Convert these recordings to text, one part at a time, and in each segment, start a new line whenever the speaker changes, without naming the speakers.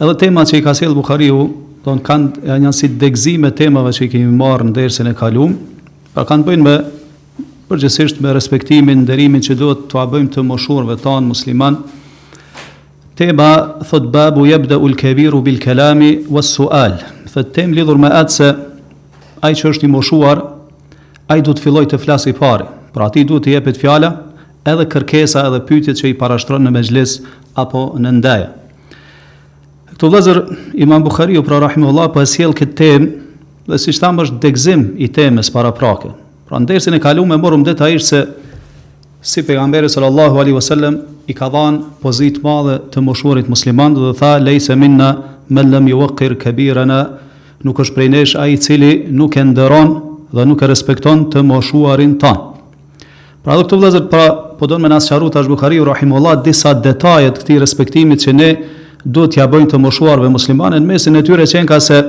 Edhe temat që i ka sjellë Buhariu, dmth janë janë si degëzime të temave që i kemi marrë në dersin e kaluar, pra kanë të bëjnë me përgjithësisht me respektimin, nderimin që duhet t'ua bëjmë të moshurve tanë musliman. Tema thot babu yabda ul kabiru bil kalami was sual. Thot temë lidhur me atë se ai që është i moshuar, ai duhet të fillojë të flasë i pari. Pra atij duhet të jepet fjala edhe kërkesa edhe pyetjet që i parashtron në mexhlis apo në ndeja. Këtu vëllezër, Imam Buhariu, pra Rahimullah, pra po e sjell këtë temë, dhe siç thamë është degëzim i temës paraprake. Pra në dersin e kalume morëm detajisht se si pejgamberi sallallahu alaihi wasallam i ka dhanë pozitë të madhe të moshuarit musliman dhe tha lejse minna men lem juvekkir kebirena nuk është prej nesh ai i cili nuk e nderon dhe nuk e respekton të moshuarin tan. Pra edhe këtu vëllezër pra po don me na sqaru tash Buhariu rahimullah disa detaje të këtij respektimit që ne duhet t'ia bëjmë të moshuarve muslimanë në mesin e tyre qenka se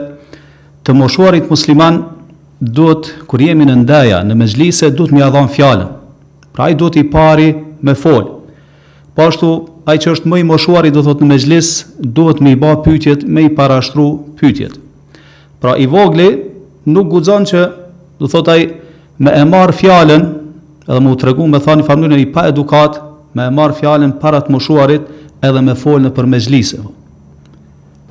të moshuarit musliman duhet kur jemi në ndeja në mexhlise duhet me ia dhan fjalën. Pra ai duhet i pari me fol. Po ashtu ai që është më i moshuari do thotë në mexhlis duhet me i ba pyetjet, me i parashtru pyetjet. Pra i vogli nuk guxon që, do thot ai, me e marr fjalën, edhe me u tregu me thanë në farë mënyre i paedukatë, me e marr fjalën para të moshuarit, edhe me fol nëpër mexhlise.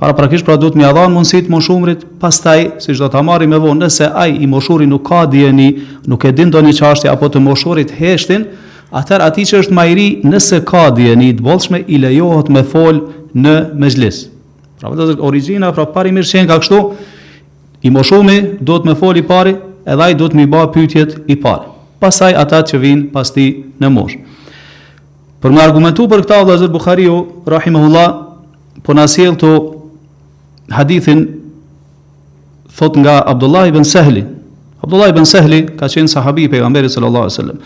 Paraprakisht pra duhet me ia dhanë mundësinë të moshumit, pastaj siç do ta marrim më vonë, nëse ai i moshuri nuk ka dijeni, nuk e din ndonjë çështje apo të moshurit heshtin, atëherë atij që është ma i ri nëse ka dijeni të bolshme i lejohet me fol në mexhlis. Pra vëllezër origjina, pra parimi qenka kështu, i moshumi duhet me fol i pari, edhe ai duhet m'i ba pytjet i pari. Pastaj ata që vinë pas tij në moshë. Për me argumentu për këta vëllezër Buhariu, Rahimahullah, pra po na sjell këtu hadithin, thot nga Abdullah ibn Sehli. Abdullah ibn Sehli ka qenë sahabi i pejgamberit sallallahu alaihi wasallam.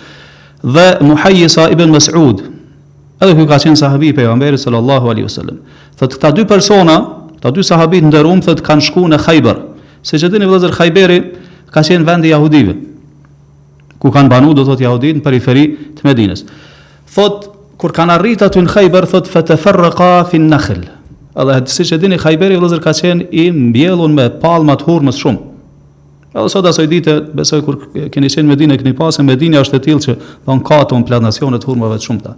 Dhe Muhajjisa ibn Mas'ud, Edhe ky ka qenë sahabi i pejgamberit sallallahu alaihi wasallam. Thotë këta dy persona, këta dy sahabi të nderuam thotë kanë shkuar në Khaybar. Siç e dini vëllazër Khayberi ka qenë vendi i jehudive. Ku kanë banuar do thotë jehudit në periferi të Medinës. Thotë kur kanë arritur aty në Khaybar thotë fatafarqa fi an-nakhl. Edhe siç e dini Khayberi vëllazër ka qenë i mbjellun me palma të hurmës shumë. Edhe sot asaj dite, besoj kur keni qenë në Medinë e keni pa se Medineja është e tillë që dmth ka ato plantacione të hurmave të shumta.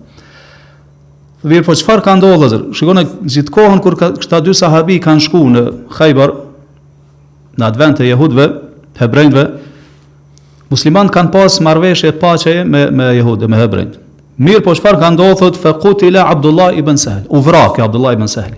Mirë, po çfarë ka ndodhur vëllezër? Shikoni edhe në atë kohën kur këta dy sahabi kanë shku në Khaybar, në at vend e jehudëve, hebrejve, muslimanët kanë pas marrëveshje të paqes me me jehudë, me hebrejt. Mirë, po çfarë ka ndodhur? Faqutila Abdullah ibn Sahl. U vra Abdullah ibn Sahl.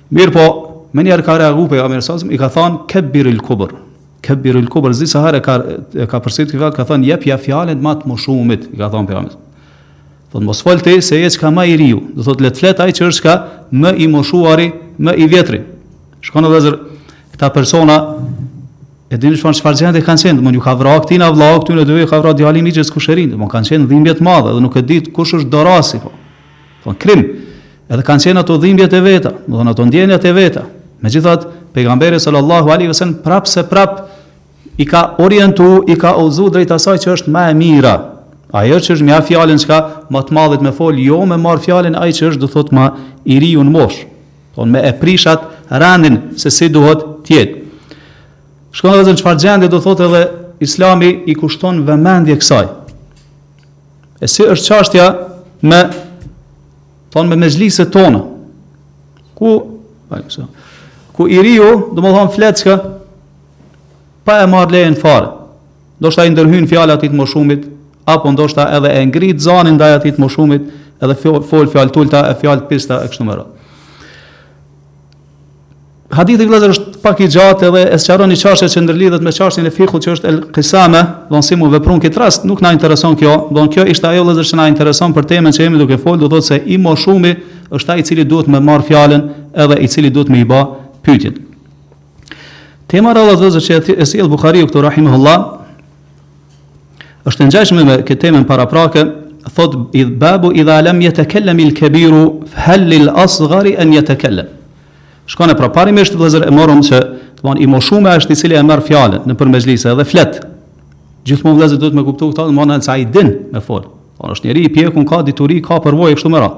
Mirëpo, menjëherë ka reaguar pejgamberi sallallahu i ka thënë kebirul kubr. Kebirul kubr disa herë ka ka përsëritur këtë fjalë, ka thënë jepja fjalën më të moshumit, i ka thënë pejgamberi. Thotë mos fol ti se je çka më i riu, do thotë le të flet ai që është çka më i moshuari, më i vjetri. Shikoni vëllezër këta persona e dini në çfarë çfarë gjendje kanë qenë, domthonë ju ka vrarë këtij vëllau, këtyre dyve u ka vrarë djalin i gjithë kusherin, domthonë kanë qenë në dhimbje të madhe dhe nuk e dinë kush është dorasi po. At krim. Edhe kanë qenë ato dhimbjet e veta, do të thonë ato ndjenjat e veta. Megjithatë, pejgamberi sallallahu alaihi wasallam prap se prap i ka orientu, i ka udhëzu drejt asaj që është më e mira. Ajo që është me ia jep fjalën çka më të madhit me fol, jo me marr fjalën ai që është do thot më i ri n'mosh. Thon me e prish at rendin se si duhet të jetë. Shikoni edhe në çfarë gjendje do thot edhe Islami i kushton vëmendje kësaj. E si është çështja me thon me mexhliset tona? Ku, ku i riu, domethënë flet çka pa e marr lejen fare. Ndoshta i ndërhyn n'fjalë atij të moshumit, apo ndoshta edhe e ngrit zanin ndaj atij të moshumit, edhe fol fjalë t'ulta e fjalë pista e kështu me radhë. Hadithi vëllazër është pak i gjatë edhe e sqaron një çështje që ndërlidhet me çështjen e fikhut që është el kasame, domethonë si me veprun n'këtë rast, nuk na intereson kjo, do kjo ishte ajo vëllazër që na intereson për temën që jemi duke fol, do thotë se i moshumi është ai i cili duhet me marr fjalën edhe i cili duhet me i bë pyetjet. Tema e radhës vëllazër që e sjell Buhariu këtu rahimahullah, Është e ngjashme me këtë temën paraprake, thot idh babu idha lam yatakallam al kabiru hal lil asghar an yatakallam. Shikoni pra parimisht vëllazër e morëm se domthon i moshumi është ai i cili e merr fjalën nëpër mexhlise dhe flet. Gjithmonë vëllazër duhet me kuptuar këta, domthonë nëse ai din me fol. Po është njeri i pjekun ka dituri, ka përvojë kështu me radh.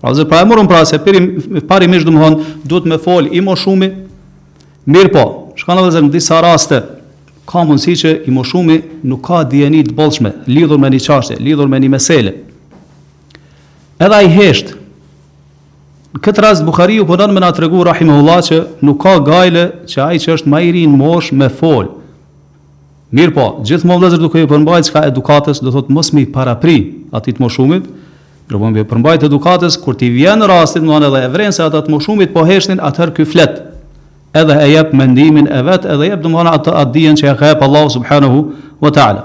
Pra vëllezër pra e morëm pra se pari parimisht domthon duhet me fol i moshumi. Mirëpo, shikoni vëllezër në disa raste ka mundësi që i moshumi nuk ka dijeni të bollshme lidhur me një çështje, lidhur me një mesele. Edhe ai hesht. Në këtë rast Buhariu po don me na tregu rahimahullah që nuk ka gajle që ai që është ma i ri në mosh me fol. Mirëpo, gjithmonë vëllezër duke iu përmbajt çka edukatës, do thotë mos me i parapri atij të moshumit, mirëpo me iu përmbajt edukatës, kur t'i vjen rasti, domethënë edhe e vren se ata të moshumit po heshtin, atëherë ky flet, edhe e jep mendimin e vet, edhe jep domethënë atë dijen që ia ka jep Allahu subhanehu wa ta'ala.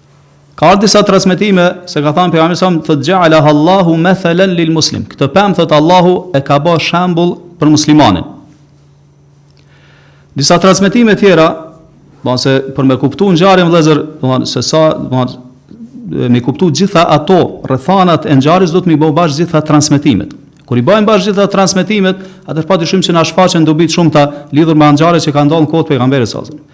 Ka ardhur disa transmetime se ka thënë pejgamberi sa të ja'ala Allahu mathalan lil muslim. Këtë pemë thot Allahu e ka bë shembull për muslimanin. Disa transmetime tjera, do se për me kuptuar ngjarjen vëllazër, do të se sa do të me kuptu gjitha ato rrethanat e ngjarjes duhet me i bo bashk gjitha transmetimet. Kur i bëjmë bashk gjitha transmetimet, atëherë pa dyshim që na shfaqen dobi të shumta lidhur me ngjarjet që kanë ndodhur n'kohë t'pejgamberit sallallahu alajhi wasallam.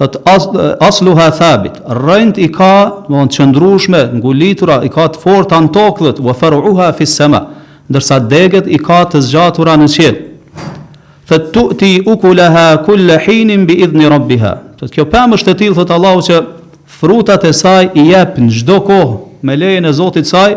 Thot as, asluha thabit, rrënjt i ka dmth të qëndrueshme, të ngulitura, i ka të forta në tokë, thot wa faruha fi sama, ndërsa degët i ka të zgjatura në qiell. Thot tu'ti ukulaha kulla hinin bi idhni rabbiha. Thot kjo pemë është e tillë thot Allahu që frutat e saj i jep në çdo kohë me lejen e Zotit të saj,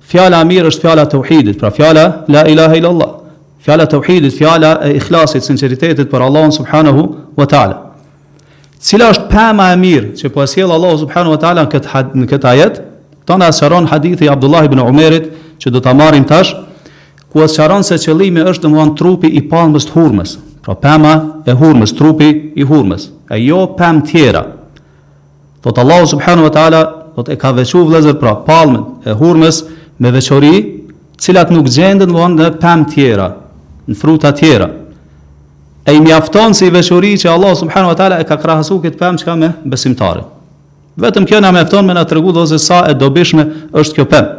Fjala e mirë është fjala e tauhidit, pra fjala la ilaha illa Allah. Fjala e tauhidit, fjala e ikhlasit, sinqeritetit për Allahun subhanahu wa taala. Cila është pema e mirë që po e sjell Allahu subhanahu wa taala në këtë në këtë ajet? Këta na sqaron hadithi i Abdullah ibn Umerit që do ta marrim tash, ku e sqaron se qëllimi është domthon trupi i palmës së hurmës. Pra pema e hurmës, trupi i hurmës, e jo pemë tjera. Thot Allahu subhanahu wa taala, thot e ka veçu vëllezër pra palmën e hurmës me veçori, të cilat nuk gjenden domthon në pemë tjera, në fruta tjera. E i mjafton si veçori që Allahu subhanahu wa taala e ka krahasu këtë pemë çka me besimtarin. Vetëm kjo na mjafton me na tregu domthon se sa e dobishme është kjo pemë.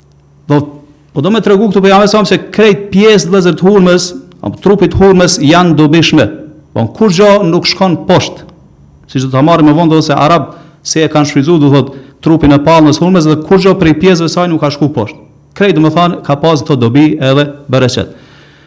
Do po do me tregu këtu pejgamberi sa se krejt pjesët vëllezër të hurmës, apo trupit hurmës janë të dobishme. Po kurgjë nuk shkon poshtë. Siç do ta marrim më vonë se arabët si e kanë shfrytzu do thot trupin e palmës hurmës dhe kurgjë prej pjesëve saj nuk ka shku poshtë. Krejt domethan ka pas këto dobi edhe bereqet.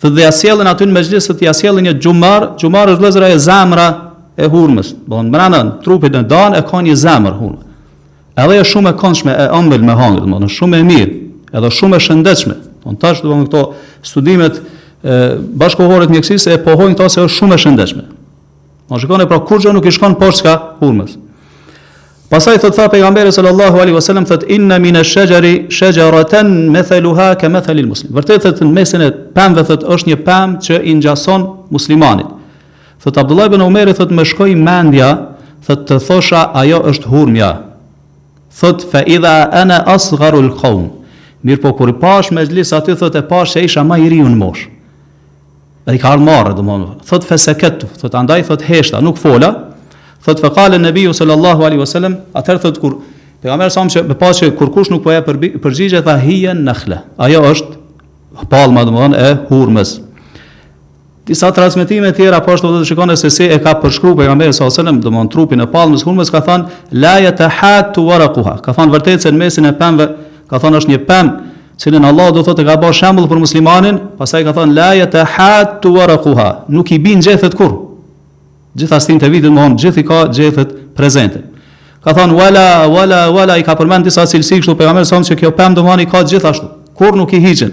Thot dhe ja sjellin aty në mexhlis thot ja sjellin një xhumar, xhumar është vëllazër ajo zemra e hurmës. Bon mbrenda në trupin në dan e ka një zemër hurmë. Edhe është shumë e këndshme e ëmbël me hangër, domethënë shumë e mirë, edhe shumë e shëndetshme. Domthon tash domethënë këto studimet bashkëkohore të mjekësisë e pohojnë këto se është shumë e shëndetshme. Shikoni pra kurgjë nuk i shkon poshtë ka hurmës. Pastaj thotë tha pejgamberi sallallahu alaihi wasallam thotë inna min ash-shajari shajaratan mathaluha ka mathal al-muslim. Vërtet thotë në mesin e pemëve thotë është një pemë që i ngjason muslimanit. Thotë Abdullah ibn Umeri thotë më shkoi mendja thotë të thosha ajo është hurmja. Thotë fa idha ana asgharu al-qawm. Mirpo kur e pash mexhlisin aty thotë e pash se isha më i riu në moshë. Dhe i ka ardhë marre, domethënë, thot fesekettu, thot andaj, thot heshta, nuk fola, thot fekale nebiju sallallahu alaihi wasallam, atëherë thot kur, pejgamberi sa më pa që kurkush nuk po i përgjigjet, tha hije nakhle, ajo është palma domethënë e hurmës. Disa transmitime tjera, po ashtu do të shikoni se si e ka përshkru pejgamberi sallallahu alaihi wasallam, domethënë trupin e palmës hurmes, ka than, la jetehattu varakuha, ka than vërtet se në mesin e pemve, ka than është një pemë, cilën Allah do thotë e ka bërë shembull për muslimanin, pastaj ka thënë la jetehattu warakuha, nuk i bin gjethet kurr. Gjitha stinët e vitit domethon gjithë i ka gjethet prezente. Ka thënë wala wala wala i ka përmend disa cilësi kështu pejgamberi sa që kjo pemë domethanë i ka gjithashtu. Kurr nuk i hiqen.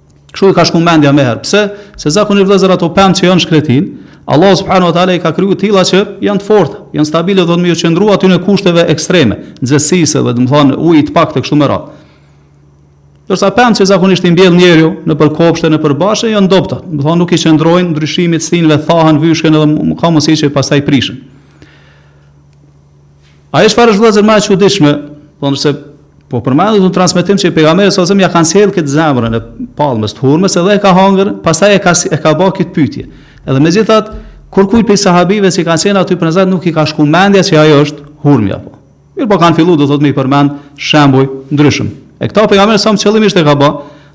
Kështu i ka shku mendja menjëherë. Pse? Se zakonisht vëllezër ato pemë që janë shkretin, Allahu subhanahu wa taala i ka kriju tilla që janë të forta, janë stabile do të thotë me qëndru aty në kushteve ekstreme, nxehtësisë dhe do të thonë ujit të paktë kështu me radh. Dersa pemë që zakonisht i mbjell njeriu nëpër kopshte nëpër bahçe janë dobta, do të thonë nuk i qëndrojnë ndryshimit stinëve, thahen vyshken edhe krejt mos hiçi pastaj prishen. Ajo çfarë është vëllazër më e çuditshme, po nëse po përmendet në transmetim që pejgamberi sa selem ja kanë sjell këtë zemrën e palmës të hurmës edhe e ka hangër, pastaj e ka e ka bë këtë pyetje. Edhe megjithatë, kurkujt pi sahabive që kanë qenë aty prezent nuk i ka shku mendja se ajo është hurmja po. Mirëpo kanë filluar do thotë me i përmend shembuj ndryshëm. E këta pejgamberi selem qëllimisht e ka bë,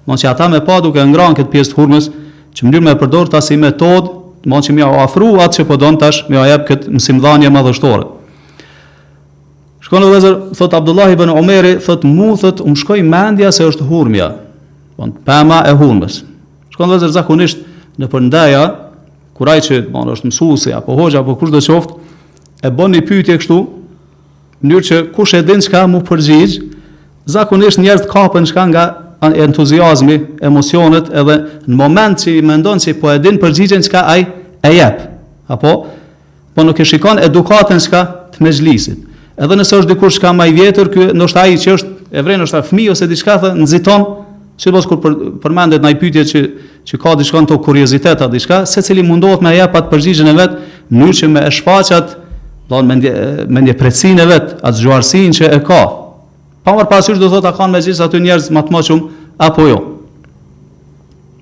Domthon që ata me pa duke e ngrënë këtë pjesë të hurmës, në mënyrë me e përdorë ta si metodë, domthon që me ia ofru atë që po don tash, me ia jep këtë mësimdhënie madhështore. Shikoni vëllezër, thot Abdullah ibn Omeri, thot mu thot um shkoi mendja se është hurmja. Domthon pema e hurmës. Shikoni vëllezër zakonisht nëpër ndeja kur ai që domthon është mësuesi apo hoxha apo kushdo të qoftë e bën një pyetje kështu mënyrë që kush e din çka mu përgjigj, zakonisht njerëzit kapen çka nga entuziazmi, emocionet edhe në moment që ai mendon se po e din përgjigjen çka ai e jep. Apo po nuk e shikon edukatën çka të mexhlisit. Edhe nëse është dikush çka më i vjetër, ky ndoshta ai që është e vërej është fëmijë ose diçka tjetër nxiton, sidomos kur përmendet naj pyetje që që ka diçka ndonjë kuriozitet a diçka, secili mundohet me e jep atë përgjigjen e vet në mënyrë që me e shfaq atë domethënë mendjemprehtësinë e vet, atë zgjuarsinë që e ka. Pa marr parasysh do thotë a kanë mexhlis aty njerëz më të moshëm apo jo.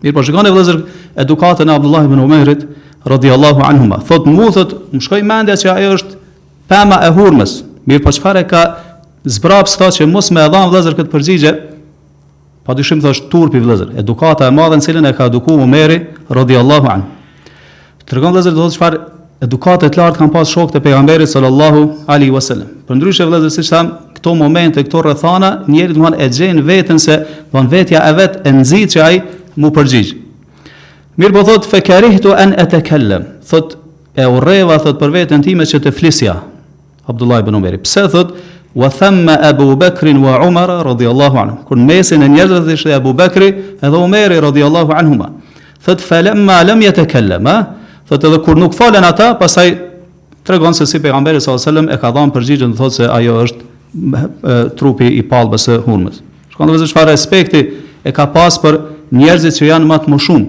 Mirëpo shikoni vëllazër edukatën e Abdullah ibn Umerit radhiyallahu anhuma. Thot mu thot, më shkoi mendja se ajo është pema e hurmës. Mirëpo çfarë e ka zbraps thot që mos me e dhan vëllazër këtë përgjigje, Pa dyshim është turpi vëllezër, edukata e madhe në cilën e ka eduku Omeri radhiyallahu anhu. Tregon vëllezër do thot çfarë edukate të lartë kanë pas shokët e pejgamberit sallallahu alaihi wasallam. Përndryshe vëllezër siç tham, këto momente, këto rrethana, njeriu do e gjen veten se do vetja e vet e nxit që ai mu përgjigj. Mirëpo thot fekarihtu an atakallem. Thot e urreva thot për veten time që të flisja. Abdullah ibn Umeri. Pse thot wa thamma Abu Bakr wa Umar radiyallahu anhu. Kur në mesin e njerëzve ishte Abu Bakri edhe Umeri radiyallahu anhuma. Thot falamma lam yatakallama, thot edhe kur nuk folën ata, pastaj tregon se si pejgamberi sallallahu alaihi wasallam e ka dhënë përgjigjen thot se ajo është trupi i palmës së hurmës. Shikoni vëllezër çfarë respekti e ka pas për njerëzit që janë më të moshum.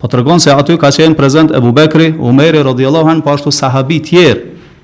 Po tregon se aty ka qenë prezent Abu Bakri, Umeri radiyallahu anhu, po ashtu sahabë tjerë.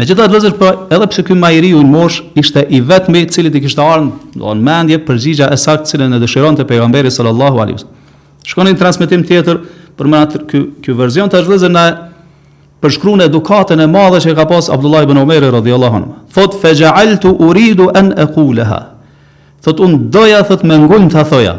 Megjithatë vëllezër, pra edhe pse ky ma i riu në moshë, ishte i vetmi të cilit i kishte ardh në mendje përgjigja e saktë të cilën e dëshironte pejgamberi sallallahu alaihi wasallam. Shikoni në transmetim tjetër, për më tepër ky, ky verzion tash vëllezër na përshkrun edukatën e madhe që ka pas Abdullah ibn Omeri radhjallahu anhu. Thot, fe gjaaltu uridu en e kuleha. Thot, unë doja, thot, me ngulm ta thoja.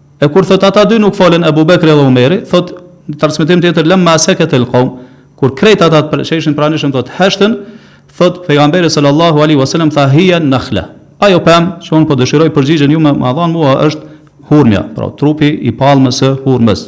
E kur thotë ata dy nuk folën Ebu Bekri dhe Omeri, thotë në transmetim tjetër lamma sakata al-qawm, kur krejt ata që ishin pranishëm thotë heshtën, thotë pejgamberi sallallahu alaihi wasallam tha hiya nakhla. Ajo pemë që unë po dëshiroj përgjigjen ju me ma dhanë mua është hurmja, pra trupi i palmës së hurmës.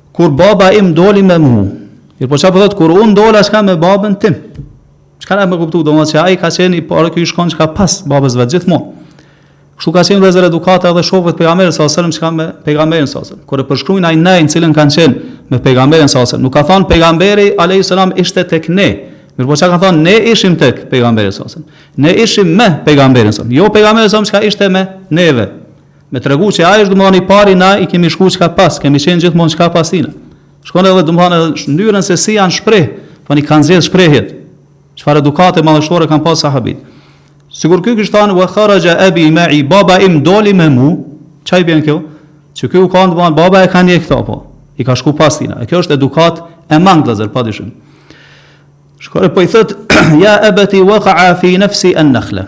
Kur baba im doli me mu. Mirë po çfarë po thotë kur unë dola çka me babën tim? Çka na më kuptu domos se ai ka qenë i parë ky shkon çka pas babës vet gjithmonë. Kështu ka qenë vëzër edukata edhe shokët pejgamberin sa sërëm që ka me pejgamberin sa sërëm. Kër e përshkrujnë ajnë nejnë cilën kanë qenë me pejgamberin sa sërëm. Nuk ka thonë pejgamberi a.s. ishte tek ne. Mirë po që ka thonë ne ishim tek pejgamberin sa sërëm. Ne ishim me pejgamberin sa sërëm. Jo pejgamberin sa sërëm që ka ishte me neve. Me tregu që ai është domethënë i pari na i kemi shku çka pas, kemi qenë gjithmonë çka pas tina. Shikoni edhe domethënë edhe mënyrën se si janë shpreh, po i kanë zgjedh shprehjet. Çfarë edukate madhështore kanë pas sahabët. Sikur ky kishte thënë wa kharaja abi ma'i baba im doli me mu, çka i bjen kjo? Që ky u ka domethënë baba e ka ndjek këtë po. I ka shku pas tina. E kjo është edukatë e mangët vëllezër pa dyshim. Shikoni po i thot ja abati waqa'a fi nafsi an-nakhla.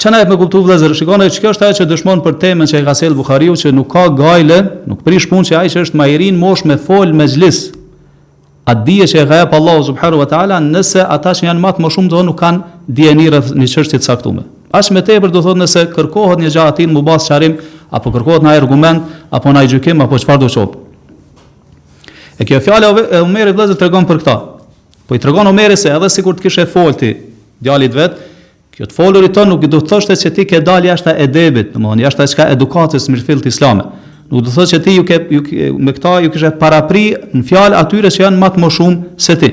Ç'a na jep me kuptu vëllezër, shikoni kjo është ajo që dëshmon për temën që e ka sjellë Buhariu që nuk ka gajle, nuk prish punë që ai që është më i ri në moshë me fol në mexhlis. Atë dije që e ka jep Allahu subhanahu wa taala, nëse ata që janë më të moshumë do nuk kanë dijeni rreth një çështje të caktuar. Aq më tepër do thotë nëse kërkohet një gjë e tillë mu ba sqarim apo kërkohet një argument apo një gjykim apo çfarëdo qoftë. E kjo fjala e Omerit vëllezër tregon për këtë. Po i tregon Omeri se edhe sikur të kishe folti djalit vet, Kjo të folurit nuk do të thoshte që ti ke dalë jashtë edebit, domethënë jashtë çka edukatës mirëfillt islame. Nuk do të thotë që ti ju ke ju me këta ju kishe parapri në fjalë atyre që janë ma të moshum se ti.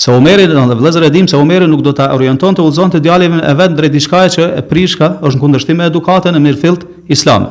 Se Omeri do të vëllezër e dim se Omeri nuk do ta orientonte udhëzonte djalin e vet drejt diçka që e prishka është në kundërshtim me edukatën e mirëfillt islame.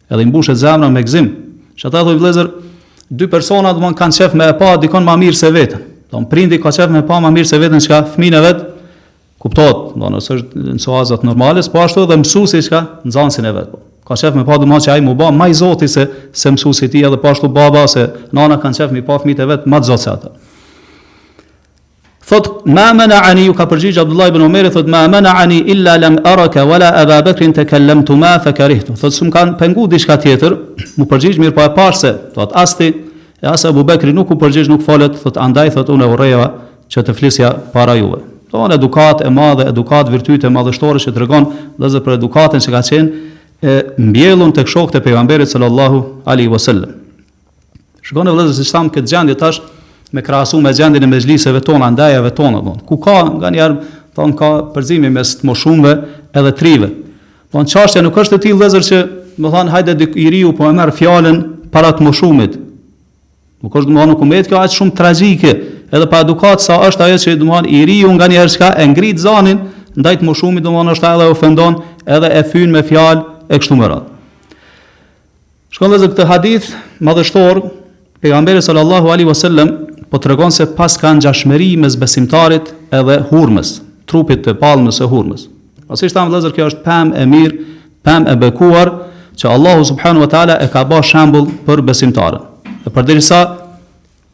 Edhe i mbushet zemra me gëzim. Që ata dhe vlezër, dy persona domethënë kanë qef me e pa dikon ma mirë se veten. Domethënë prindi ka qef me pa ma mirë se veten çka fminë e vet, kuptohet, domethënë nëse është në suazat normales, po ashtu edhe mësusi çka nxansin e vet. Ka qef me pa domethënë që ai m'u ba ma i zoti se, se mësusi i tij edhe po ashtu baba ose nana kanë qef me pa fmitë e vet ma të zotë se ata. Thotë, Ma mena'ani, ju ka përgjigj Abdullah ibn Omeri, thotë, Ma mena'ani illa lem araka, wala eba bekrin tekellemtuma fe karihtu. Thotë, s'më kanë pengu diçka tjetër, m'u përgjigj, mirëpo e pashë se, thotë, as ti, e as Abu Bekri nuk u përgjigj, nuk folët, thotë, andaj, thotë, unë e urreva që të flisja para juve. Domethënë, edukatë e madhe, edukatë virtyte madhështore që tregon, vëllezër, për edukatën që ka qenë, e mbjellun tek shokët e pejgamberit sallallahu alaihi wasallam. Shikoni vëllezër, siç thamë, këtë gjendje tash me krahasu me gjendjen e mexhliseve tona, ndejave tona, domethënë ku ka nganjëherë, domethënë, ka përzimi mes të moshumve edhe të rive. Domethënë, çështja nuk është aty vëllezër që, domethënë, hajde dik i riu, po e merr fjalën para të moshumit. Nuk është, domethënë, nuk umet kjo aq shumë tragjike, edhe pa edukat sa është ajo që, domethënë, i riu nganjëherë çka e ngrit zanin, ndaj të moshumit, domethënë, është edhe ofendon, edhe e fyn me fjalë, e kështu me radhë. Shikoni vëllezër këtë hadith madhështor, pejgamberi sallallahu alaihi wasallam po tregon se paska ngjashmëri mes besimtarit edhe hurmës, trupit të palmës së hurmës. Pra siç thamë vëllezër kjo është pemë e mirë, pemë e bekuar që Allahu subhanahu wa taala e ka bë shembull për besimtarin. Dhe përderisa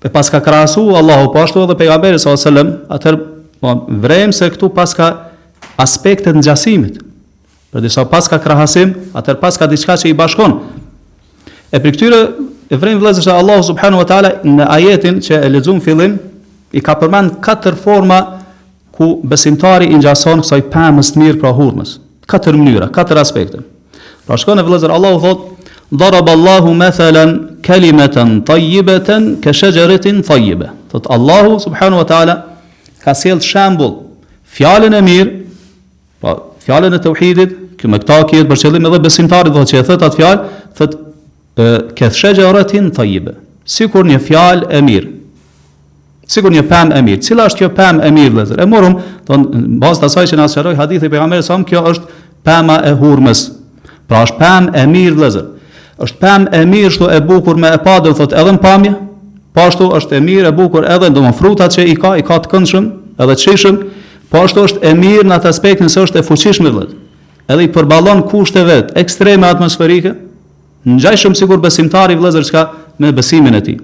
e paska krahasu Allahu po ashtu edhe pejgamberi sallallahu alaihi wasallam, atëherë vërejmë se këtu paska aspekte të ngjasimit. Përderisa paska krahasim, atëherë paska diçka që i bashkon. E prej këtyre e vërejmë vëllezër se Allahu subhanahu wa taala në ajetin që e lexuam në fillim i ka përmend katër forma ku besimtari i ngjason kësaj pemës të mirë pra hurmës. Katër mënyra, katër aspekte. Pra shikoni vëllezër Allahu thot Daraballahu mathalan kalimatan tayyibatan ka shajaratin tayyiba. Thot Allahu subhanahu wa taala ka sjell shembull fjalën e mirë Po, fjalën e tauhidit, që me këtë kihet për qëllim edhe besimtari dhe që e thotë atë fjalë, thotë, ka shajaratin tayyiba, sikur një fjalë e mirë, sikur një pemë e mirë, cila është kjo pemë e mirë, vëllezër, e morëm, domethënë në bazë të asaj që na sqaroi hadithi i pejgamberit alejhi selam, kjo është pema e hurmës, pra është pemë e mirë, vëllezër, është pemë e mirë, është e bukur me e pa, domethënë edhe në pamje, po ashtu është e mirë, e bukur edhe, domethënë frutat që i ka, i ka të këndshëm, edhe të shishëm, Po ashtu është e mirë në atë aspektin se është e fuqishme vëllezër. Edhe i përballon kushteve ekstreme atmosferike, ngjashëm sikur besimtari vëllezër çka me besimin e tij.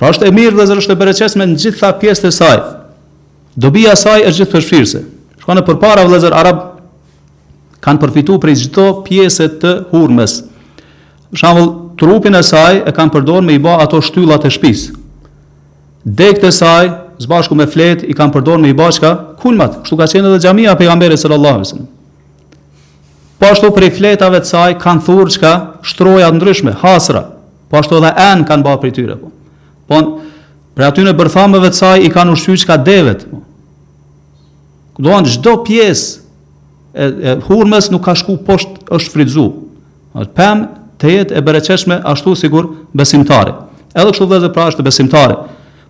Po është e mirë vëllezër është e bereqetshme në të gjitha pjesët e saj. Dobia e saj është gjithëpërfshirëse. Çka, përpara vëllezër arabët kanë përfituar prej çdo pjese të hurmës. Për shembull, trupin e saj e kanë përdorur me i bë ato shtyllat e shtëpisë. Degët e saj, së bashku me fletë, i kanë përdorë me i ba çka? Kulmat. Kështu ka qenë edhe xhamia e pejgamberit sallallahu alaihi wasallam. Po ashtu prej fletave të saj kanë thurë çka? Shtroja të ndryshme, hasra. Po ashtu edhe enë kanë ba prej tyre. Po, po prej atyne bërthamave të saj i kanë ushqy çka devet. Domethënë çdo pjesë e, e hurmës nuk ka shku poshtë është shfrytëzu. Është pemë të jetë e bereqetshme ashtu sikur besimtari. Edhe kështu vëllezër pra është besimtari.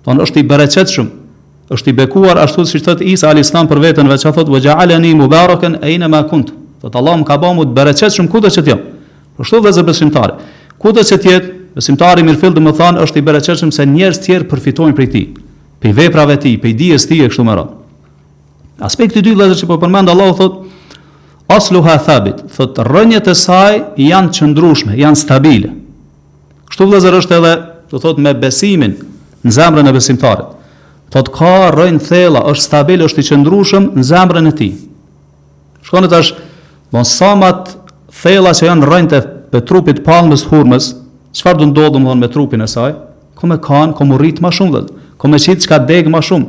Domethënë është i bereqetshëm, është i bekuar ashtu siç thot Isa alayhis salam për veten e vet thot wa ja'alani mubarakan ayna ma kunt. Thot Allah më ka bë mu të bereqetshëm kudo që të jem. Ashtu vëllezër besimtari. Kudo që të jetë, besimtari i mirëfilltë domethënë është i bereqetshëm se njerëz të tjerë përfitojnë prej tij, prej veprave të tij, prej dijes së tij e kështu me radhë. Aspekti i dytë vëllazër që po përmend Allahu thot asluha thabit, thot rrënjët e saj janë qëndrueshme, janë stabile. Kështu vëllazër është edhe, do thot me besimin në zemrën e besimtarit. Thot ka rrënjë të thella, është stabil, është i qëndrueshëm në zemrën e tij. Çka, tash domethënë sa ma të thella që janë rrënjët e trupit të palmës hurmës, çfarë do ndodhë domthon me trupin e saj? Ka me kanë, ka me u rrit më shumë vëllazër? Ka me qit çka degë më shumë?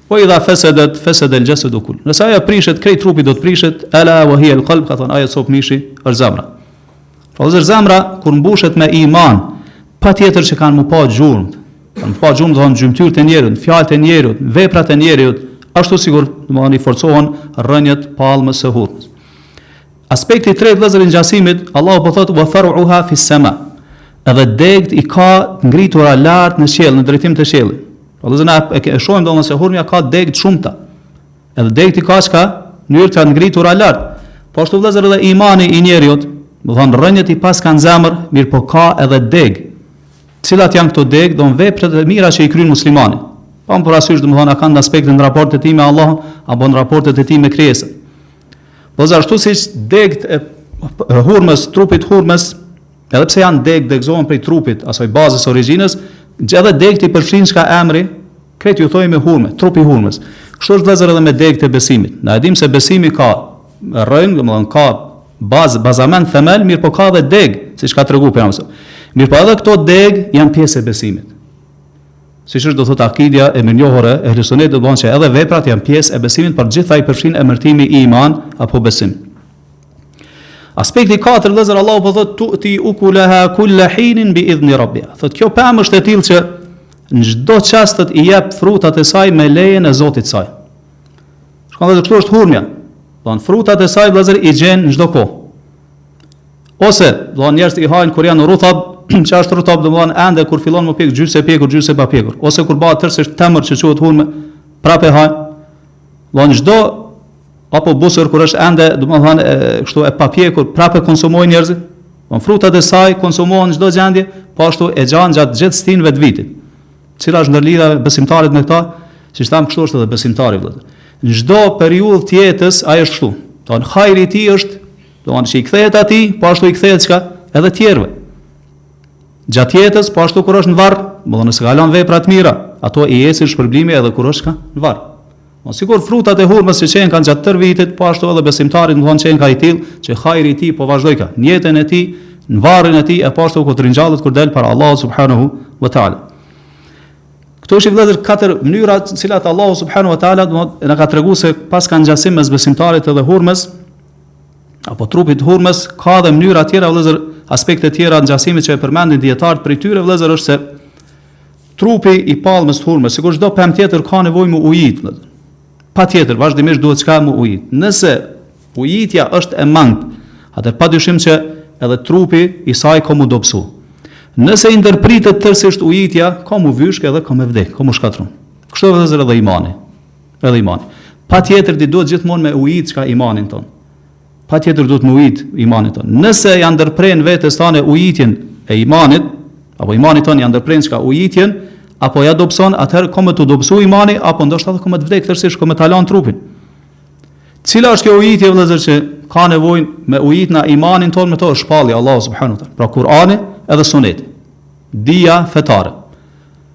Ue idha fesedet, fesedel xhesedu kulluh. Nëse ajo prishet, krejt trupi do të prishet, ela ue hije el kalb, ka thonë, ajo copë mishi, është zemra. Pra dhe zemra, kur mbushet me iman, pa tjetër që kanë mu pa gjurëmët, kanë mu pa gjurëmët, dhe në gjymëtyrë të njerët, fjallë të njerët, veprat të njerët, ashtu sigur, dhe më dhe një forcohen rënjët palmës së hurmës. Aspekti i tretë vëllezër i përngjasimit, Allahu po thotë wa far'uha fi sama. Edhe degët i ka të ngritura lart në qiell, në drejtim të qiellit. Po vëllezër na e, e shohim domethënë se hurma ka degë të shumta. Edhe degët i ka çka? Në mënyrë të ngritura lart. Po ashtu vëllezër edhe imani i njeriut, domethënë rrënjët i paska në zemër, mirëpo ka edhe degë. Cilat janë këto degë, domethënë veprat e mira që i kryen muslimani. Pa marrë parasysh, domethënë, a kah aspekti në raportet e tij me Allahun, apo në raportet e tij me krijesën. Po ashtu siç degët e hurmës, trupit të hurmës, edhe pse janë degë, degëzohen prej trupit, asaj bazës origjinës, edhe degët i përfshin çka emri, krejt ju thojmë hurmë, trupi i hurmës. Kështu është vëllezër edhe me degët e besimit. Na e dimë se besimi ka rrënjë, domethënë ka bazë, bazament, themel, mirëpo ka dhe degë, siç ka tregu pejgamberi. Mirëpo edhe këto degë janë pjesë e besimit. Siç është do thotë akidja e mirënjohur e ehlusunnetit domethënë që edhe veprat janë pjesë e besimit por të gjitha i përfshin emërtimi iman apo besim. Aspekti i katërt vëllezër Allahu po thotë tuti ukulaha kulle hinin bi idhni rabbiha. Thotë kjo pemë është e tillë që në çdo çast t'i jep frutat e saj me lejen e Zotit të saj. Shiko edhe kështu është hurmja. Do me thënë frutat e saj vëllezër i gjen në çdo kohë. Ose, domethënë njerëzit i hajnë kur janë rutab, që është rutab domethënë ende kur fillon me u pjek gjysë e pjekur gjysë e papjekur, ose kur bëhet tërësisht temër që quhet hurme, prapë e hajnë. Domethënë çdo apo busër kur është ende, domethënë kështu e papjekur, prapë konsumojnë njerëzit. Domethënë frutat e saj konsumohen në çdo gjendje, po ashtu e gjan gjatë gjithë stinëve të vitit. Cila është ndërlidhja e besimtarit me këta? Siç thamë kështu është edhe besimtari vëllezër. Në çdo periudhë të jetës ai është kështu. Domethënë hajri i tij është Domethënë që i kthehet atij, po ashtu i kthehet çka? Edhe tjerëve. Gjatë jetës, po ashtu kur është në varr, domethënë nëse ka lënë vepra të mira, ato i ecin shpërblimi edhe kur është çka në varr. Po sikur frutat e hurmës që gjenë çka gjatë tërë vitit, po ashtu edhe besimtari mund të jetë çka i tillë, që hajri i tij po vazhdon çka në jetën e tij, në varrin e tij e po ashtu kur t'ringjallet kur del para Allahu subhanahu wa taala. Këto ishin vëllezër katër mënyra të cilat Allahu subhanahu wa taala domethënë na ka treguar se pse ka ngjasim mes besimtarit edhe hurmës, apo trupit të hurmës, ka dhe mënyra tjera vëllezër, aspekte tjera ngjasimi që e përmendin dijetarët prej tyre vëllezër është se trupi i palmës të hurmës, sikur çdo pemë tjetër ka nevojë me u ujit, vëllezër. Patjetër, vazhdimisht duhet çka me u ujit. Nëse ujitja është e mangët, atëherë pa dyshim që edhe trupi i saj ka m'u dobësu. Nëse i ndërpritet tërësisht ujitja, ka m'u vyshk edhe ka me vdek, ka m'u shkatërru. Kështu është vëllezër edhe imani. Edhe imani. Patjetër ti duhet gjithmonë me ujit çka imanin tonë. Patjetër duhet me ujit imanin tonë. Nëse ia ndërpren vetes tane ujitjen e imanit, apo imanit tonë ia ndërpren çka ujitjen, apo ia dobëson, atëherë ka me t'u dobësu imani, apo ndoshta ka me të vdek tërësisht, ka me ta lanë trupin. Cila është kjo ujitje vëllezër që ka nevojë me ujit na imanin tonë me to është shpallja e Allahut subhanehu te. Pra Kurani edhe suneti. Dija fetare.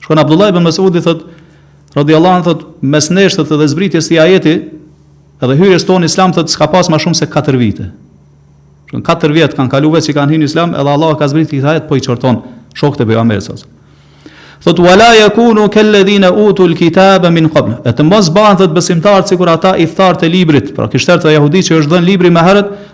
Shiko Abdullah ibn Mas'udi thot radhiyallahu anhu thot mes nesh thot dhe zbritjes së ajeti dhe hyrjes tonë në islam thot s'ka pas më shumë se 4 vite. Shiko 4 vjet kanë kaluar veç që kanë hyrë në islam edhe Allah ka zbritur këtë ajet po i qorton shokët e pejgamberit sa. Thot wala yakunu kal ladina utul kitaba min qabl. E të mos bëhen thot besimtarët sikur ata ithtarët e librit, pra krishterët e jehudit që u është dhënë libri më herët,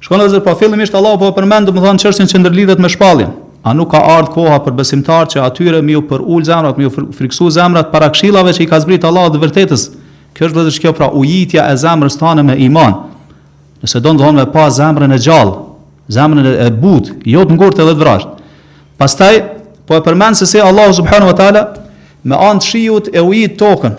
Shkon vëllezër, po fillimisht Allahu po e përmend, domethënë çështjen që ndërlidhet me shpalljen. A nuk ka ardhë koha për besimtar që atyre m'iu përul zemrat, m'iu friksu zemrat, para këshillave që i ka zbritë Allahu, të vërtetës. Kjo është dhe kjo pra ujitja e zemrës tonë me iman. Nëse domethënë me pa zemrën e gjallë, zemrën e butë, jo të ngurët edhe të vrashtë. Pastaj, po e përmend se si Allahu subhanahu wa ta'ala me anë të shiut e ujit tokën,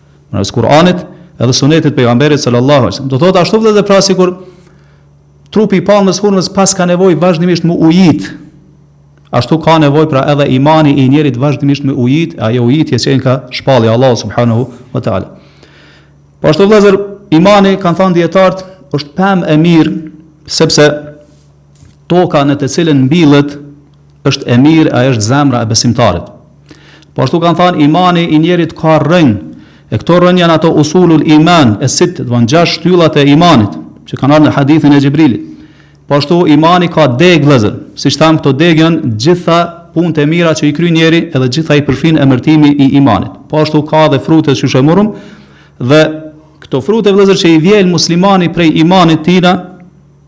Me Kur'anit edhe sunetit të pejgamberit sallallahu alajhi wasallam. Do thotë ashtu vëllezër pra sikur trupi i palmës, hurmës pra ka nevojë vazhdimisht m'u ujit. Ashtu ka nevojë pra edhe imani i njerit vazhdimisht me ujit, ajo uji çka e ka shpalli Allahu subhanahu wa taala. Po ashtu vëllezër, imani kanë thënë dijetarët është pemë e mirë sepse Toka në të cilën mbillet është e mirë, ajo është zemra e besimtarit. Po ashtu kanë thënë imani i njerit ka rrënjë, e këto rrënjë janë ato usulul iman, es-sitte, do të thonë gjashtë shtyllat e imanit, që kanë ardhur në hadithin e Xhibrilit. Po ashtu imani ka degë vëllezër, siç thamë këto degë janë gjitha punët e mira që i kryen njeri edhe gjitha i përfshin emërtimi i imanit. Po ashtu ka edhe frutet të shijshme dhe këto frute vëllezër që i vjel muslimani prej imanit t'tina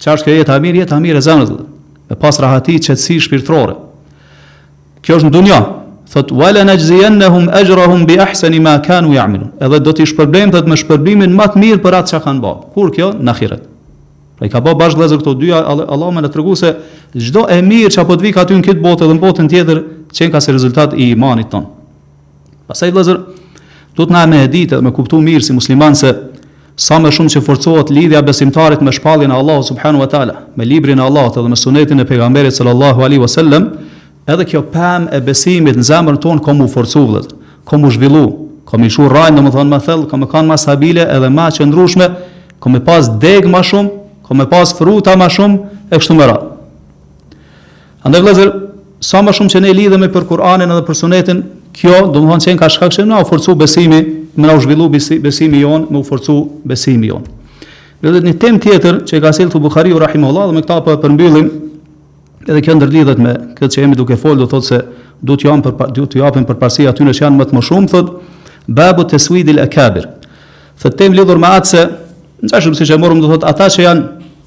Çka është kjo jeta e mirë, jeta e mirë e zemrës, me pas rahati, qetësi shpirtërore. Kjo është në dunja, thot, wa lanaxhzijennehum exhrahum bi ahseni ma kanu ja'malun, edhe do t'i shpërblejmë, thot, me shpërblimin më të mirë për atë që kanë ba. Kur kjo? Në ahiret. Pra i ka ba bashkë vëllezër këto dyja, Allahu me na tregu se çdo e mirë çka po të vika ty në këtë botë edhe në botën tjetër, qenka si rezultat i imanit tonë. Pastaj vëllezër, duhet na me e ditë dhe me kuptu mirë si musliman se sa më shumë që forcohet lidhja e besimtarit me shpalljen e Allahut subhanahu wa taala, me librin e Allahut dhe me sunetin e pejgamberit sallallahu alaihi wasallam, edhe kjo pemë e besimit në zemrën tonë ka mu forcu vëllezër, ka mu zhvillu, ka me lshu rrajë domethënë më thellë, ka me kanë më stabile edhe më qëndrueshme, ka me pas degë më shumë, ka me pas fruta më shumë e kështu me radhë. Andaj vëllezër, sa më shumë që ne lidhemi për Kur'anin edhe për Sunetin, kjo do të thonë se ka shkak që me na u forcu besimi, me na u zhvillu besimi jon, me u forcu besimi jon. Vëllezër, një temë tjetër që ka sjellë Buhariu rahimehullah dhe me këta pra po përmbyllim edhe kjo ndërlidhet me këtë që jemi duke folë do thotë se duhet t'u japim për, duhet t'u japim përparësi atyne që janë më të më shumë thotë babu tesuidil ekabir thotë temë lidhur me atë se në qashëm si që morëm do thotë ata që janë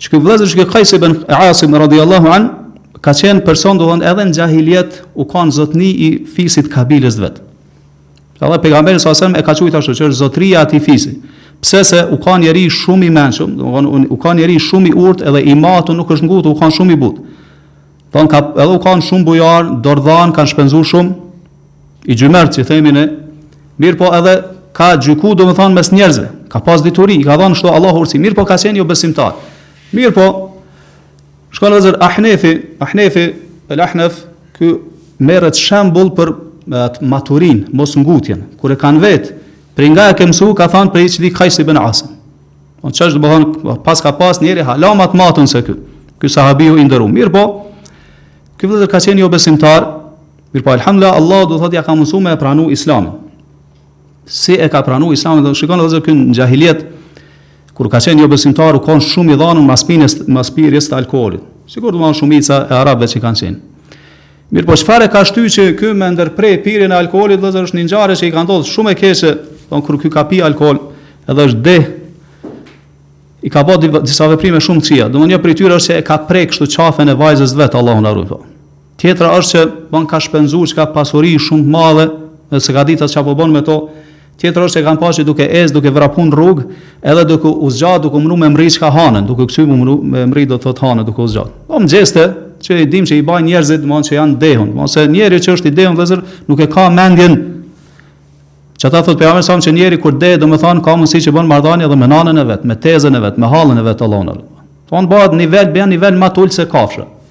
Që ky vëllezër Kajs ibn Asim radhiyallahu an ka qenë person do thon edhe në xahiliet u kanë zotni i fisit, t'kabilës së vet. Edhe pejgamberi sa selam e ka qujt ashtu që është zotria e atij fisi. Pse? Se u kanë njeri shumë i mençëm, do thon u kanë njeri shumë i urtë edhe i matur nuk është ngutë, u kanë shumë i butë. Don ka edhe u kanë shumë bujar, dorëdhanë, ka shpenzu shumë, xhymert që i themi ne, mirëpo edhe ka gjyku domethonë mes njerëzve, ka pas dituri, i ka dhonë shto Allahu urtësi, mirëpo ka qenë jobesimtar. Mirëpo, shikoni vëllezër Ahnefi, Ahnefi, el Ahnef, që merret shembull për atë maturinë, mosngutjen, kur e kanë vetë, prej nga e ke mësu, ka thonë prej qitij Kajs bin Asim. Unë që është domethonë, pas s'ka pas njeri hala ma t'matun se ky, ky sahabiu i nderum. Mirëpo, ky vëllezër ka qenë jobesimtar, mirëpo, alhamdulillah, Allahu do të thotë ja ka mundësu me e pranu islamin. Si e ka pranu islamin, dhe shikoni edhe ky në xhahilijet, kur ka qenë jobesimtar, u konë shumë i dhanun mas pijes, mas pirjes të alkoholit. Sikur domethonë shumica e arabëve që kanë qenë. Mirëpo çfarë e ka shty që ky me ndërpre pirjen e alkoolit vëllazër është një ngjarje që i ka ndodhur shumë e keqe, domethonë kur ky ka pi alkool, edhe është deh. I ka bo disa veprime shumë të këqija. Domthonë një prej tyre është se e ka prek kështu qafën e vajzës vet Allahu na ruaj. Tjetra është që von ka shpenzu çka pasuri shumë të madhe, e s'e ka ditë çka po bën me to, Tjetra është që e kanë pa që duke ecë, duke vrapu në rrugë, edhe duke u zgjatë, duke mundu me mri çka hanën, duke kcy me mri, me mri do të thotë hanën, duke u zgjatë. Domethonë gjeste, që i dim që i bajnë njerëzit, domethonë që janë dehun, domethonë se njeri që është i dehun, vëllezër, nuk e ka mendjen, qata thotë Pejgamberi s.a.v.s. që njeri kur dehet, domethonë, ka mundësi që bën marrëdhanie edhe me nanën e vetë, me tezën e vetë, me hallën e vetë, Allahu na ruajt. Thonë, bëhet nivel, bëhet nivel ma t'ulët se kafshë.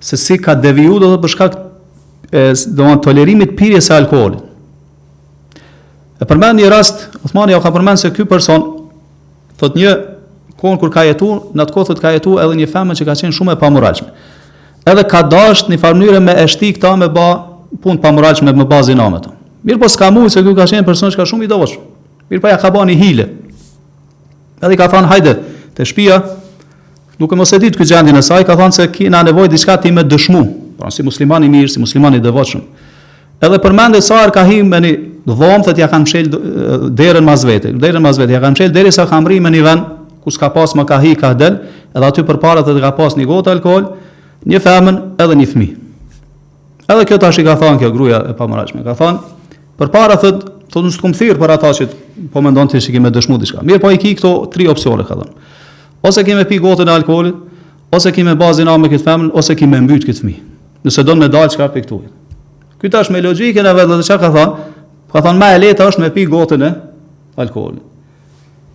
se si ka deviju domethonë për shkak e domethonë tolerimit pirjes së alkoolit. E përmend një rast, Uthmani ja ka përmend se ky person thot një kohë kur ka jetuar, në atë kohë thot ka jetuar edhe një femër që ka qenë shumë e pamoralshme. Edhe ka dashur në njëfarë mënyre me e shti këta me ba punë pamoralshme me ba zina me to. Mirëpo s'ka mujt se ky ka qenë person që ka shumë i devotshëm. Mirëpo ja ka ba ni hile. Edhe i ka thënë hajde te shpia, duke mos e ditë ky gjendjen e saj, ka thënë se kina nevojë diçka ti me dëshmu, pra si musliman i mirë, si musliman i devotshëm. Edhe përmendet sa herë ka hi në një dhomë, thotë ja kanë mshel derën mas vete, derën mas vete, ja kanë mshel derisa ka mri në një vend ku s'ka pas më ka hi ka del, edhe aty përpara thotë ka pas një gotë alkool, një femën edhe një fëmijë. Edhe kjo tash i ka thënë kjo gruaja e pamoralshme. Ka thënë, përpara thot, thot unë s'të kam thirr për ata që po mendon ti se ki me dëshmu diçka. Mirëpo, i ki këto tri opsione ka thënë. Ose ki me pi gotën e alkoolit, ose ki me ba zina me këtë femër, ose ki me mbyt këtë fëmijë. Nëse don me dalë çka prej këtu. Ky tash me logjikën e vetë, çka ka thënë? Ka thënë më e lehtë është me pi gotën e alkoolit.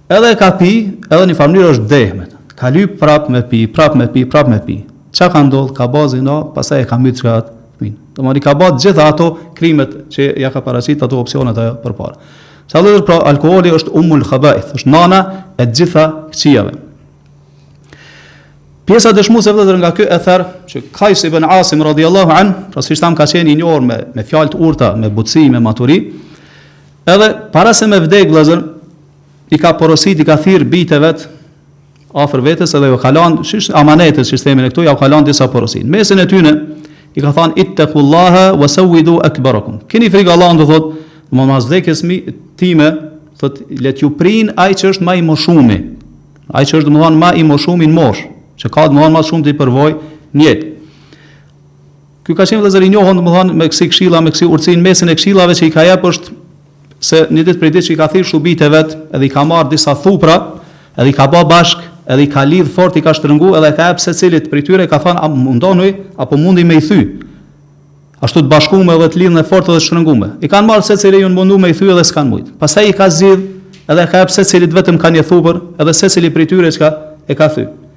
Edhe e ka pi, edhe një famnyrë është deh ma. Ka lyp prap me pi, prap me pi, prap me pi. Çka ka ndodh, ka ba zina, pasaj e ka myt çka atë fëmin. Domethënë i ka ba gjitha ato krimet që ja ka paraqit ato opcionet ajo përpara. Sa që pra alkoholi është umul khabajth, është nana e gjitha këqijave. Pjesa dëshmuese vëllezër nga ky ether, që Kajs ibn Asim radiallahu anhu, pra siç tham ka qenë i njohur me, me fjalë të urta, me butësi, me maturi, Edhe para se me vdek vëllazër i ka porosit, i ka thirr bijtë e vet afër vetes edhe ju ka lënë kësi amanete siç themi ne këtu ja u ka lënë disa porosi. Mesin e tyne i ka thënë ittaqullaha wasawwidu akbarakum. Keni frikë Allahun do thotë, mbas vdekjes sime, thot le t'ju prin ai që është më i moshumi. Ai që është domthon më i moshumi në mosh, që ka domthon më shumë përvoj në jetë. Ky ka qenë vëllezër i njohur domethënë me kësi këshilla, me kësi urtësi në mesin e këshillave që i ka jep është se një ditë prej ditëve i ka thirr bijt e vet, edhe i ka marr disa thupra, edhe i ka bë bashk, edhe i ka lidh fort, i ka shtrëngu edhe e ka jep secilit prej tyre, ka thënë a mundoni apo mundi me i thy. Ashtu të bashkuar edhe të lidhne fort edhe të shtrënguar. I kanë marr secili u mundu me i thy edhe s'kan mujt. Pastaj i ka zgjidh edhe ka jep secilit vetëm ka një thupër, edhe secili prej tyre çka e ka thy.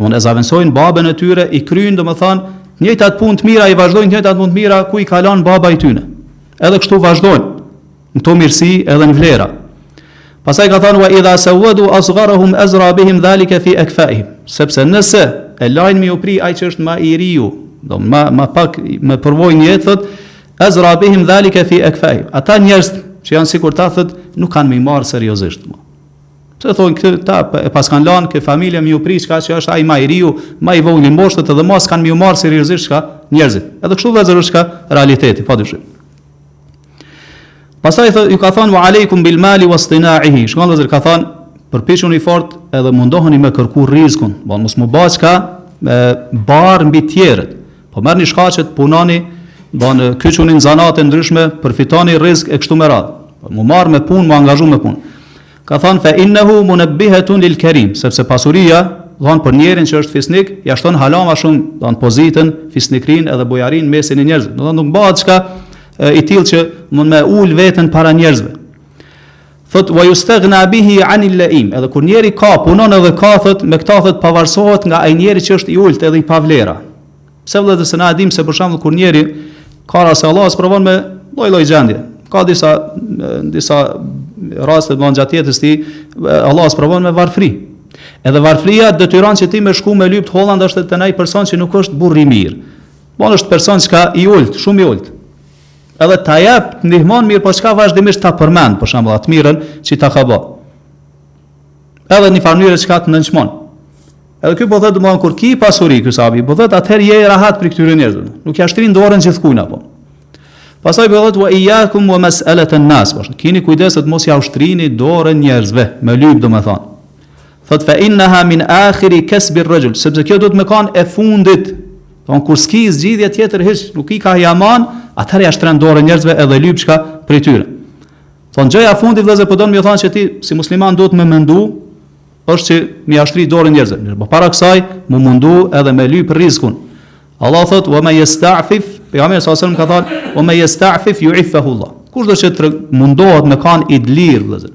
Do e zavendsojnë babën e tyre, i kryjnë domethanë, njëjtat punë të mira, i vazhdojnë njëjtat punë të mira, ku i ka lanë baba i tyne. Edhe kështu vazhdojnë, në to mirësi edhe në vlera. Pasaj ka thanë, wa idha seuedu asgarahum ezra bihim dhalike fi ekfahim. Sepse nëse e lajnë me ju pri ai që është ma i riu, do ma, ma pak me përvoj në jetë, thët, ezra bihim dhalike fi ekfahim. Ata njerës që janë sikur ta thot, nuk kanë me i marë seriosisht. Më. Se thonë këta e paskan lanë kjo familje me ju pri çka që është ai ma i riu, ma i vogli n'moshë thot edhe ma s'kanë me ju marrë seriozisht çka njerëzit. Edhe kështu vëllazër është çka realiteti, padyshim. Pastaj thë, ju ka thënë wa alejkum bil mali wastina'ihi. Shikoni vëllazër ka thënë përpiquni fort edhe mundohuni me kërku rrizkun. Domethënë mos m'u ba çka barrë mbi tjerët. Po merrni shkaqet, punoni, don kyçuni n'zanate t'ndryshme, përfitoni rrizk e kështu me radhë. Po mu marr me punë, mu angazhu me punë. Ka thënë fa innahu munabbihatun lil karim, sepse pasuria don për njerin që është fisnik, ja shton hala më shumë, don pozitën, fisnikrin edhe bujarinë n'mesin e njerëzve. Domethënë nuk bëhet çka i tillë që mund me ul veten para njerëzve. Thot wa yustaghna bihi an al laim, edhe kur njeri ka, punon edhe ka thot, me këta thot pavarësohet nga ai njeri që është i ulët edhe i pavlerë. Tash vëllezër se na e dimë se për shembull kur njeri ka raste Allahu e sprovon me lloj-lloj gjendje. Ka disa disa raste domethënë gjatë jetës tij Allahu e sprovon me varfëri. Edhe varfëria detyron që ti me shku me lypt hall ndoshta te naj person që nuk është burr i mirë. Domethënë është person çka i ulët, shumë i ulët. Edhe ta jep, ndihmon mirë, po çka vazhdimisht ta përmend, për shembull, atë mirën që ta ka bë. Edhe në farë mënyrë çka të nënçmon. Edhe ky po thotë domthon kur ki pasuri ky sahabi, po thotë atëherë je i rahat prej këtyre njerëzve. Nuk ja shtrin dorën gjithkujt apo. Pastaj po thotë wa iyyakum wa mas'alatan nas. Po kini kujdes të mos jau shtrini dorën njerëzve, me lyp domethon. Thotë fe inneha min akhiri kesbi rrexhul, sepse kjo duhet me kanë e fundit, domthon kur s'ki zgjidhje tjetër hiç, nuk i ka jaman, atëherë ja shtrin dorën njerëzve edhe lyp diçka prej tyre. Domthon gjëja e fundit vëllezër po don me thonë që ti si musliman duhet me mendu, është që me ja shtri dorën njerëzve. Mirëpo para kësaj, mu mundu edhe me lypë rizkun. Allah thotë, ue men jestafif, pejgamberi salallahu alejhi ue selem ka thonë, ue men jestafif juiffehu Allah. Kush do që të mundohet me kanë i dlirë, vëllezër.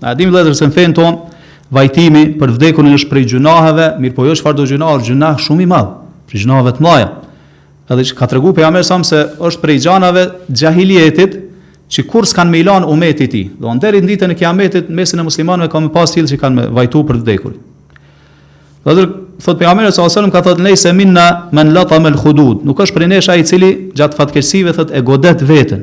Na e dimë vëllezër se në fenë tonë vajtimi për të vdekurin është prej gjynaheve, mirëpo jo çfarëdo gjynah, është gjynah shumë i madh, prej gjynaheve të mëdha. Edhe siç ka tregu pejgamberi alejhi selam se është prej gjanave të xhahilijetit që kurrë s'ka me i lan umeti i tij. Domthon deri në ditën e kiametit, në mesin e muslimanëve ka me pas të tillë që kanë me vajtu për të vdekurin. Dhe dhe thot pejgamberi alejhi selam ka thon lejse minna men latamel khudud. Nuk është prej nesh ai i cili gjatë fatkeqsive thot e godet vetën.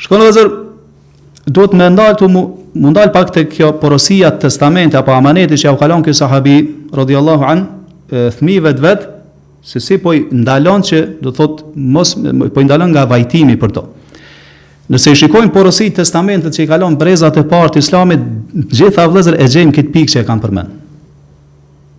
Shikoni vllezër, duhet me ndalë, mu, mu ndalë pak te kjo porosia, testamenti, apo amaneti që jau ka lon ky sahabi, radiallahu anhu, fmive të vetë, se si po i ndalon që, do thot, mos, po i ndalon nga vajtimi për to. Nëse i shikojmë porosit testamentet që i ka lon brezat e parë të islamit, gjitha vëllezër e gjejmë këtë pikë që e kanë përmend.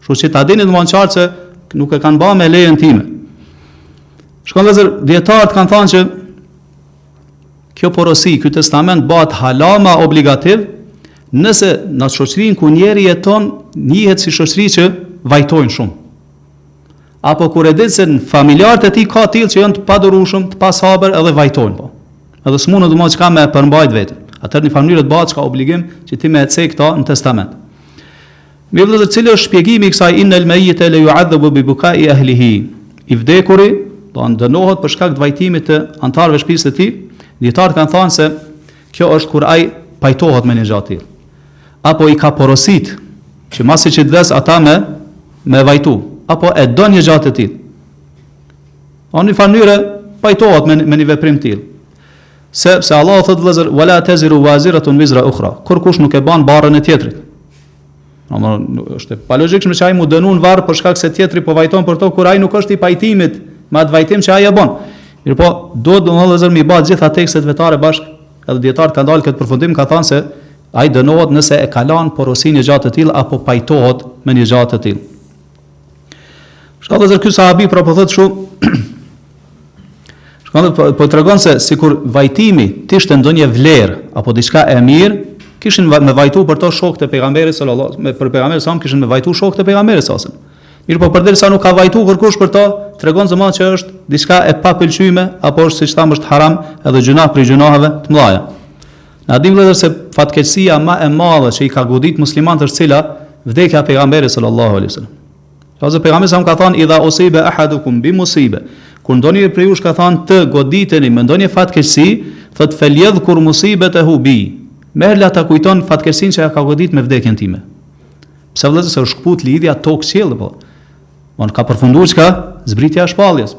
Kështu që ta dini domthon qartë se nuk e kanë bërë me lejen time. Shikoni vllezër, dijetarët kanë thanë që kjo porosi, ky testament bëhet hala ma obligativ, nëse në shoqërin ku njeri jeton, njihet si shoqëri që vajtojnë shumë. Apo kur e di se në familjarët e tij ka të tillë që janë të padurushëm, të pasabër edhe vajtojnë po. Edhe s'mundet domthon që ka me përmbajt vetën. Atëher në familjarët bëhet çka obligim që ti me e cek këta në testament. Mirë vëllezër cili është shpjegimi i kësaj innel meyite le yu'adhabu bi bukai ahlihi i vdekuri do të dënohet për shkak të vajtimit të anëtarëve të shtëpisë së tij dietarët kanë thënë se kjo është kur ai pajtohet me një gjë të tillë apo i ka porosit që masi që të vdes ata me me vajtu apo e do një gjë të tillë në një farë pajtohet me me një veprim të tillë sepse Allah thotë vëllezër wala taziru waziratun wizra ukhra kurkush nuk e ban barrën e tjetrit Ama është e palogjikshme që ai mu dënu në varr për shkak se tjetri po vajton për to kur ai nuk është i pajtimit me atë vajtim që ai e bën. Mirëpo, duhet domethënë vllezër mi ba gjitha tekstet fetare bashkë, edhe dijetarët kan dalë në këtë përfundim, kan thanë se ai dënohet nëse e ka lan porosi një gja të tillë apo pajtohet me një gja të tillë. Shka dhe zërë kjo sahabi pra po thëtë shu, shka dhe po, po tregon se sikur vajtimi të ishte ndonjë vlerë, apo diçka e mirë, kishin me vajtu për to shokët e pejgamberit sallallahu me për pejgamberin sa kishin me vajtu shokët e pejgamberit sallallahu alaihi wasallam. Mirëpo përderisa nuk ka vajtu kërkush për to, tregon zëma që është diçka e papëlqyeshme apo është siç thamë është haram edhe gjynah prej gjynaheve të mëdhaja. Na dimë vëllezër se fatkeqësia ma e madhe që i ka godit muslimanët është cila vdekja e pejgamberit sallallahu alaihi wasallam. Pasi pejgamberi sa më ka thënë idha usibe ahadukum bi musibe. Kur ndonjë prej jush ka thënë të goditeni me ndonjë fatkeqësi, thot feljedhkur musibetehu bi. Pra le ta kujton fatkeqësinë që e ka godit me vdekjen time. Pse vëllezër se u shkput lidhja tokë qiell po. Von ka përfunduar çka? Zbritja e shpalljes.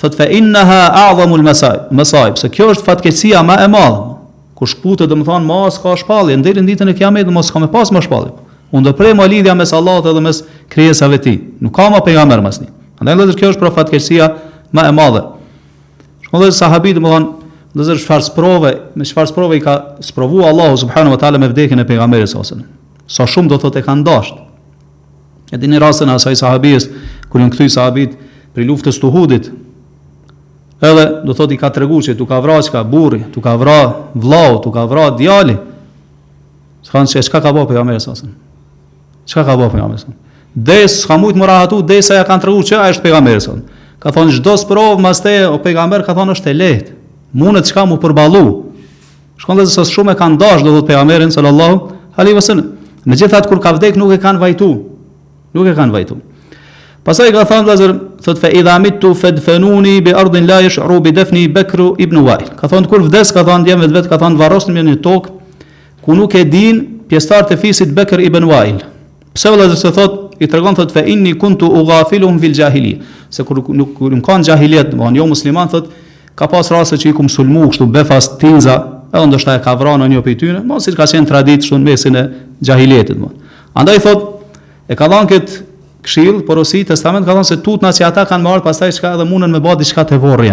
Thot fa innaha a'zamu al-masa'ib, se kjo është fatkeqësia më e madhe. Kur shkputet domethënë ma s'ka shpallje deri në ditën e Kiametit, më s'ka me pas ma shpallje. U ndërpre më lidhja mes Allahut edhe mes krijesave të tij. Nuk ka më pejgamber më asnjë. Andaj edhe kjo është pra fatkeqësia më e madhe. Shkollë sahabit domethënë vëllezër çfarë sprove, me çfarë sprove i ka sprovu Allahu subhanahu wa ta'ala me vdekjen e pejgamberit sasën. Sa shumë do thot e kanë dasht. E dini rastin e asaj sahabijes, kur janë kthy sahabët prej luftës t'Uhudit, edhe do thot i kanë tregu që t'u ka vra çka burri, t'u ka vra vllau, t'u ka vra djali, së kanë që qka ka bo për jamerës asën, qka ka bo për jamerës asën, des, s'ka mujtë më rahatu, des se ja kanë tregu që a është pejgamberi asën, ka thonë çdo sprovë mas teje, o pejgamber ka thonë është e lehtë, munet çka m'u përballu, Shkon dhe sa shumë e kanë dashtë do thotë pejgamberin sallallahu alaihi wasallam. Megjithatë kur ka vdek nuk e kanë vajtu. Nuk e kanë vajtu. Pastaj ka thënë vëllazër, thot fa idha mittu fadfinuni bi ardin la yash'uru bi dafni Bakr ibn Wa'il. Ka thënë kur vdes ka thënë djem vetë ka thënë varrosni në një tokë ku nuk e dinë pjesëtarët e fisit Bakr ibn Wa'il. Pse vëllazër se thot, i tregon thot fe inni kuntu ughafiluhum fil jahilija. Se kur kum, kur kum kanë n'xhahiliet, domethënë jo musliman thot, ka pas raste që i kum sulmu kështu befas tinza, edhe ndoshta e ka vra ndonjë prej tyre, mos siç ka qenë traditë kështu në mesin e xhahilietit, domethënë. Andaj thot, e ka dhënë kët këshillë, porosi testament ka thënë se tutna që ata ta marrin pastaj çka edhe mundën me bo diçka te vorri.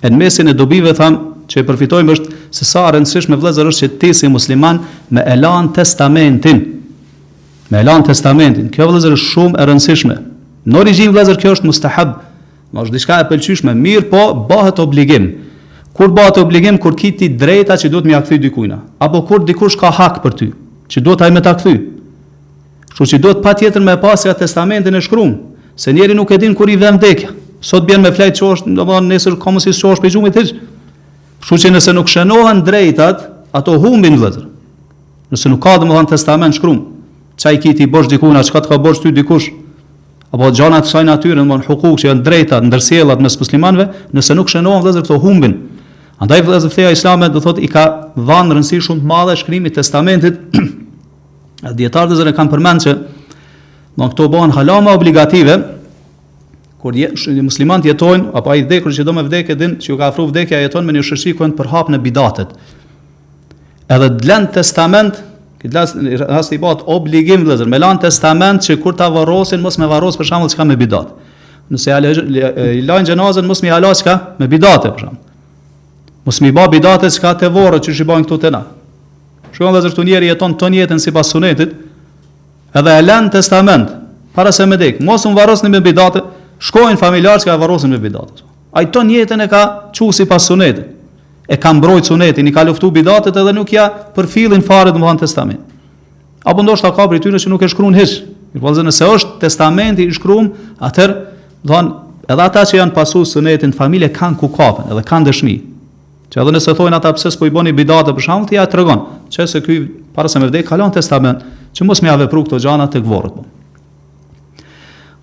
E në mesin e dobive thamë që e përfitojmë është se sa e rëndësishme vëllezër është që ti si musliman me e lanë testamentin. Me e lanë testamentin. Kjo vëllezër është shumë e rëndësishme. Në origjinë vëllezër kjo është mustahab. Ma është diçka e pëlqyeshme, mirëpo bahet obligim. Kur bahet obligim kur ki ti drejta që duhet me ia kthy dikujt. Apo kur dikush ka hak për ty, që duhet ai me ta kthy. Kështu që duhet patjetër me pasi atë testamentin e shkrum, se njeri nuk e din kur i vjen vdekja. Sot bjen me fjet çohesh, domethënë nesër ka mundësi s'çohesh pe gjumit hiç. Kështu që nëse nuk shënohen drejtat, ato humbin vëllazër. Nëse nuk ka domethënë testament shkruar, çka i ki ti borxh dikujt, çka të ka borxh ty dikush, apo gjana të kësaj natyre, domthon hukuk që janë drejta ndërsjellat mes muslimanëve, nëse nuk shënohen vëllezër këto humbin. Andaj vëllezër feja islame do thotë i ka dhënë rëndësi shumë të madhe shkrimit të testamentit Dijetarët vllezër e kanë përmend që këto bëhen hala ma obligative, kur muslimanët jetojnë, apo ai i vdekur që do me vdek, e din që ju ka afru vdekja, jeton me një shoqni ku janë përhap bidatet. Edhe t'len testament, këtë ras, rast i bahet obligim vllezër, me lan testament që kur ta varrosin, mos me varros për shambull çka me bidate. Nëse i lajnë xhenazën, mos me ia la çka me bidate, për shambull. Mos m'i ba bidate çka te vorret qysh i bajnë këtu te na. Shkon vëllazër këtu njeri jeton ton jetën sipas sunetit, edhe e lën testament para se me dek. Mos m'varrosni me bidate, shkojnë familjarët çka e varrosin me bidate. Ai ton jetën e ka çu sipas sunetit. E ka mbrojt sunetin, i ka luftu bidatet edhe nuk ja përfillin fare domethënë testamentin. Apo ndoshta ka prej tyre që nuk e shkrun hiç. Mirpo nëse është testamenti i shkrum, atëherë domethënë edhe ata që janë pasues t'sunetit n'familje kanë ku kapen, edhe kanë dëshmi. Që edhe nëse thonë ata pse s'po i bëni bidate për shembull, ti ja tregon, që se ky para se me vdek ka lënë testament, që mos me ia vepru këto gjana tek vorrët.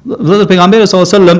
Dhe pejgamberi sallallahu alajhi wasallam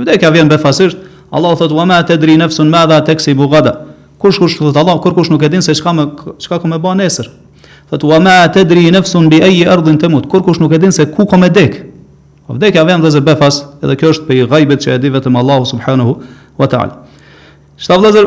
Vdekja vjen befasisht, Allahu thotë wa ma tadri nafsun madha taksibu gada. Kurkush thotë Allahu, kurkush nuk e din se çka me çka ka me bo nesër. Thotë wa ma tadri nafsun bi ayi ardin tamut. Kurkush nuk e din se ku ka me dek. Po vdekja vjen vëllazër befas, edhe kjo është prej gajbit që e di vetëm Allahu subhanahu wa taala. Tash vëllazër,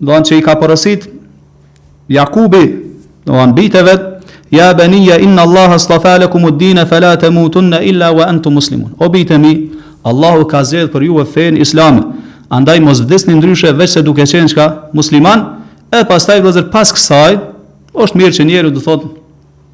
Domethënë që i ka porosit Jakubi, domethënë bijtë e vet, ja baniya inna Allah astafa lakum ad-din fala tamutunna illa wa antum muslimun. O bijtë e mi, Allahu ka zgjedh për ju fenë islame. Andaj mos vdisni ndryshe veç se duke qenë çka musliman, e pastaj vëllazër pas kësaj, është mirë që njeriu do thotë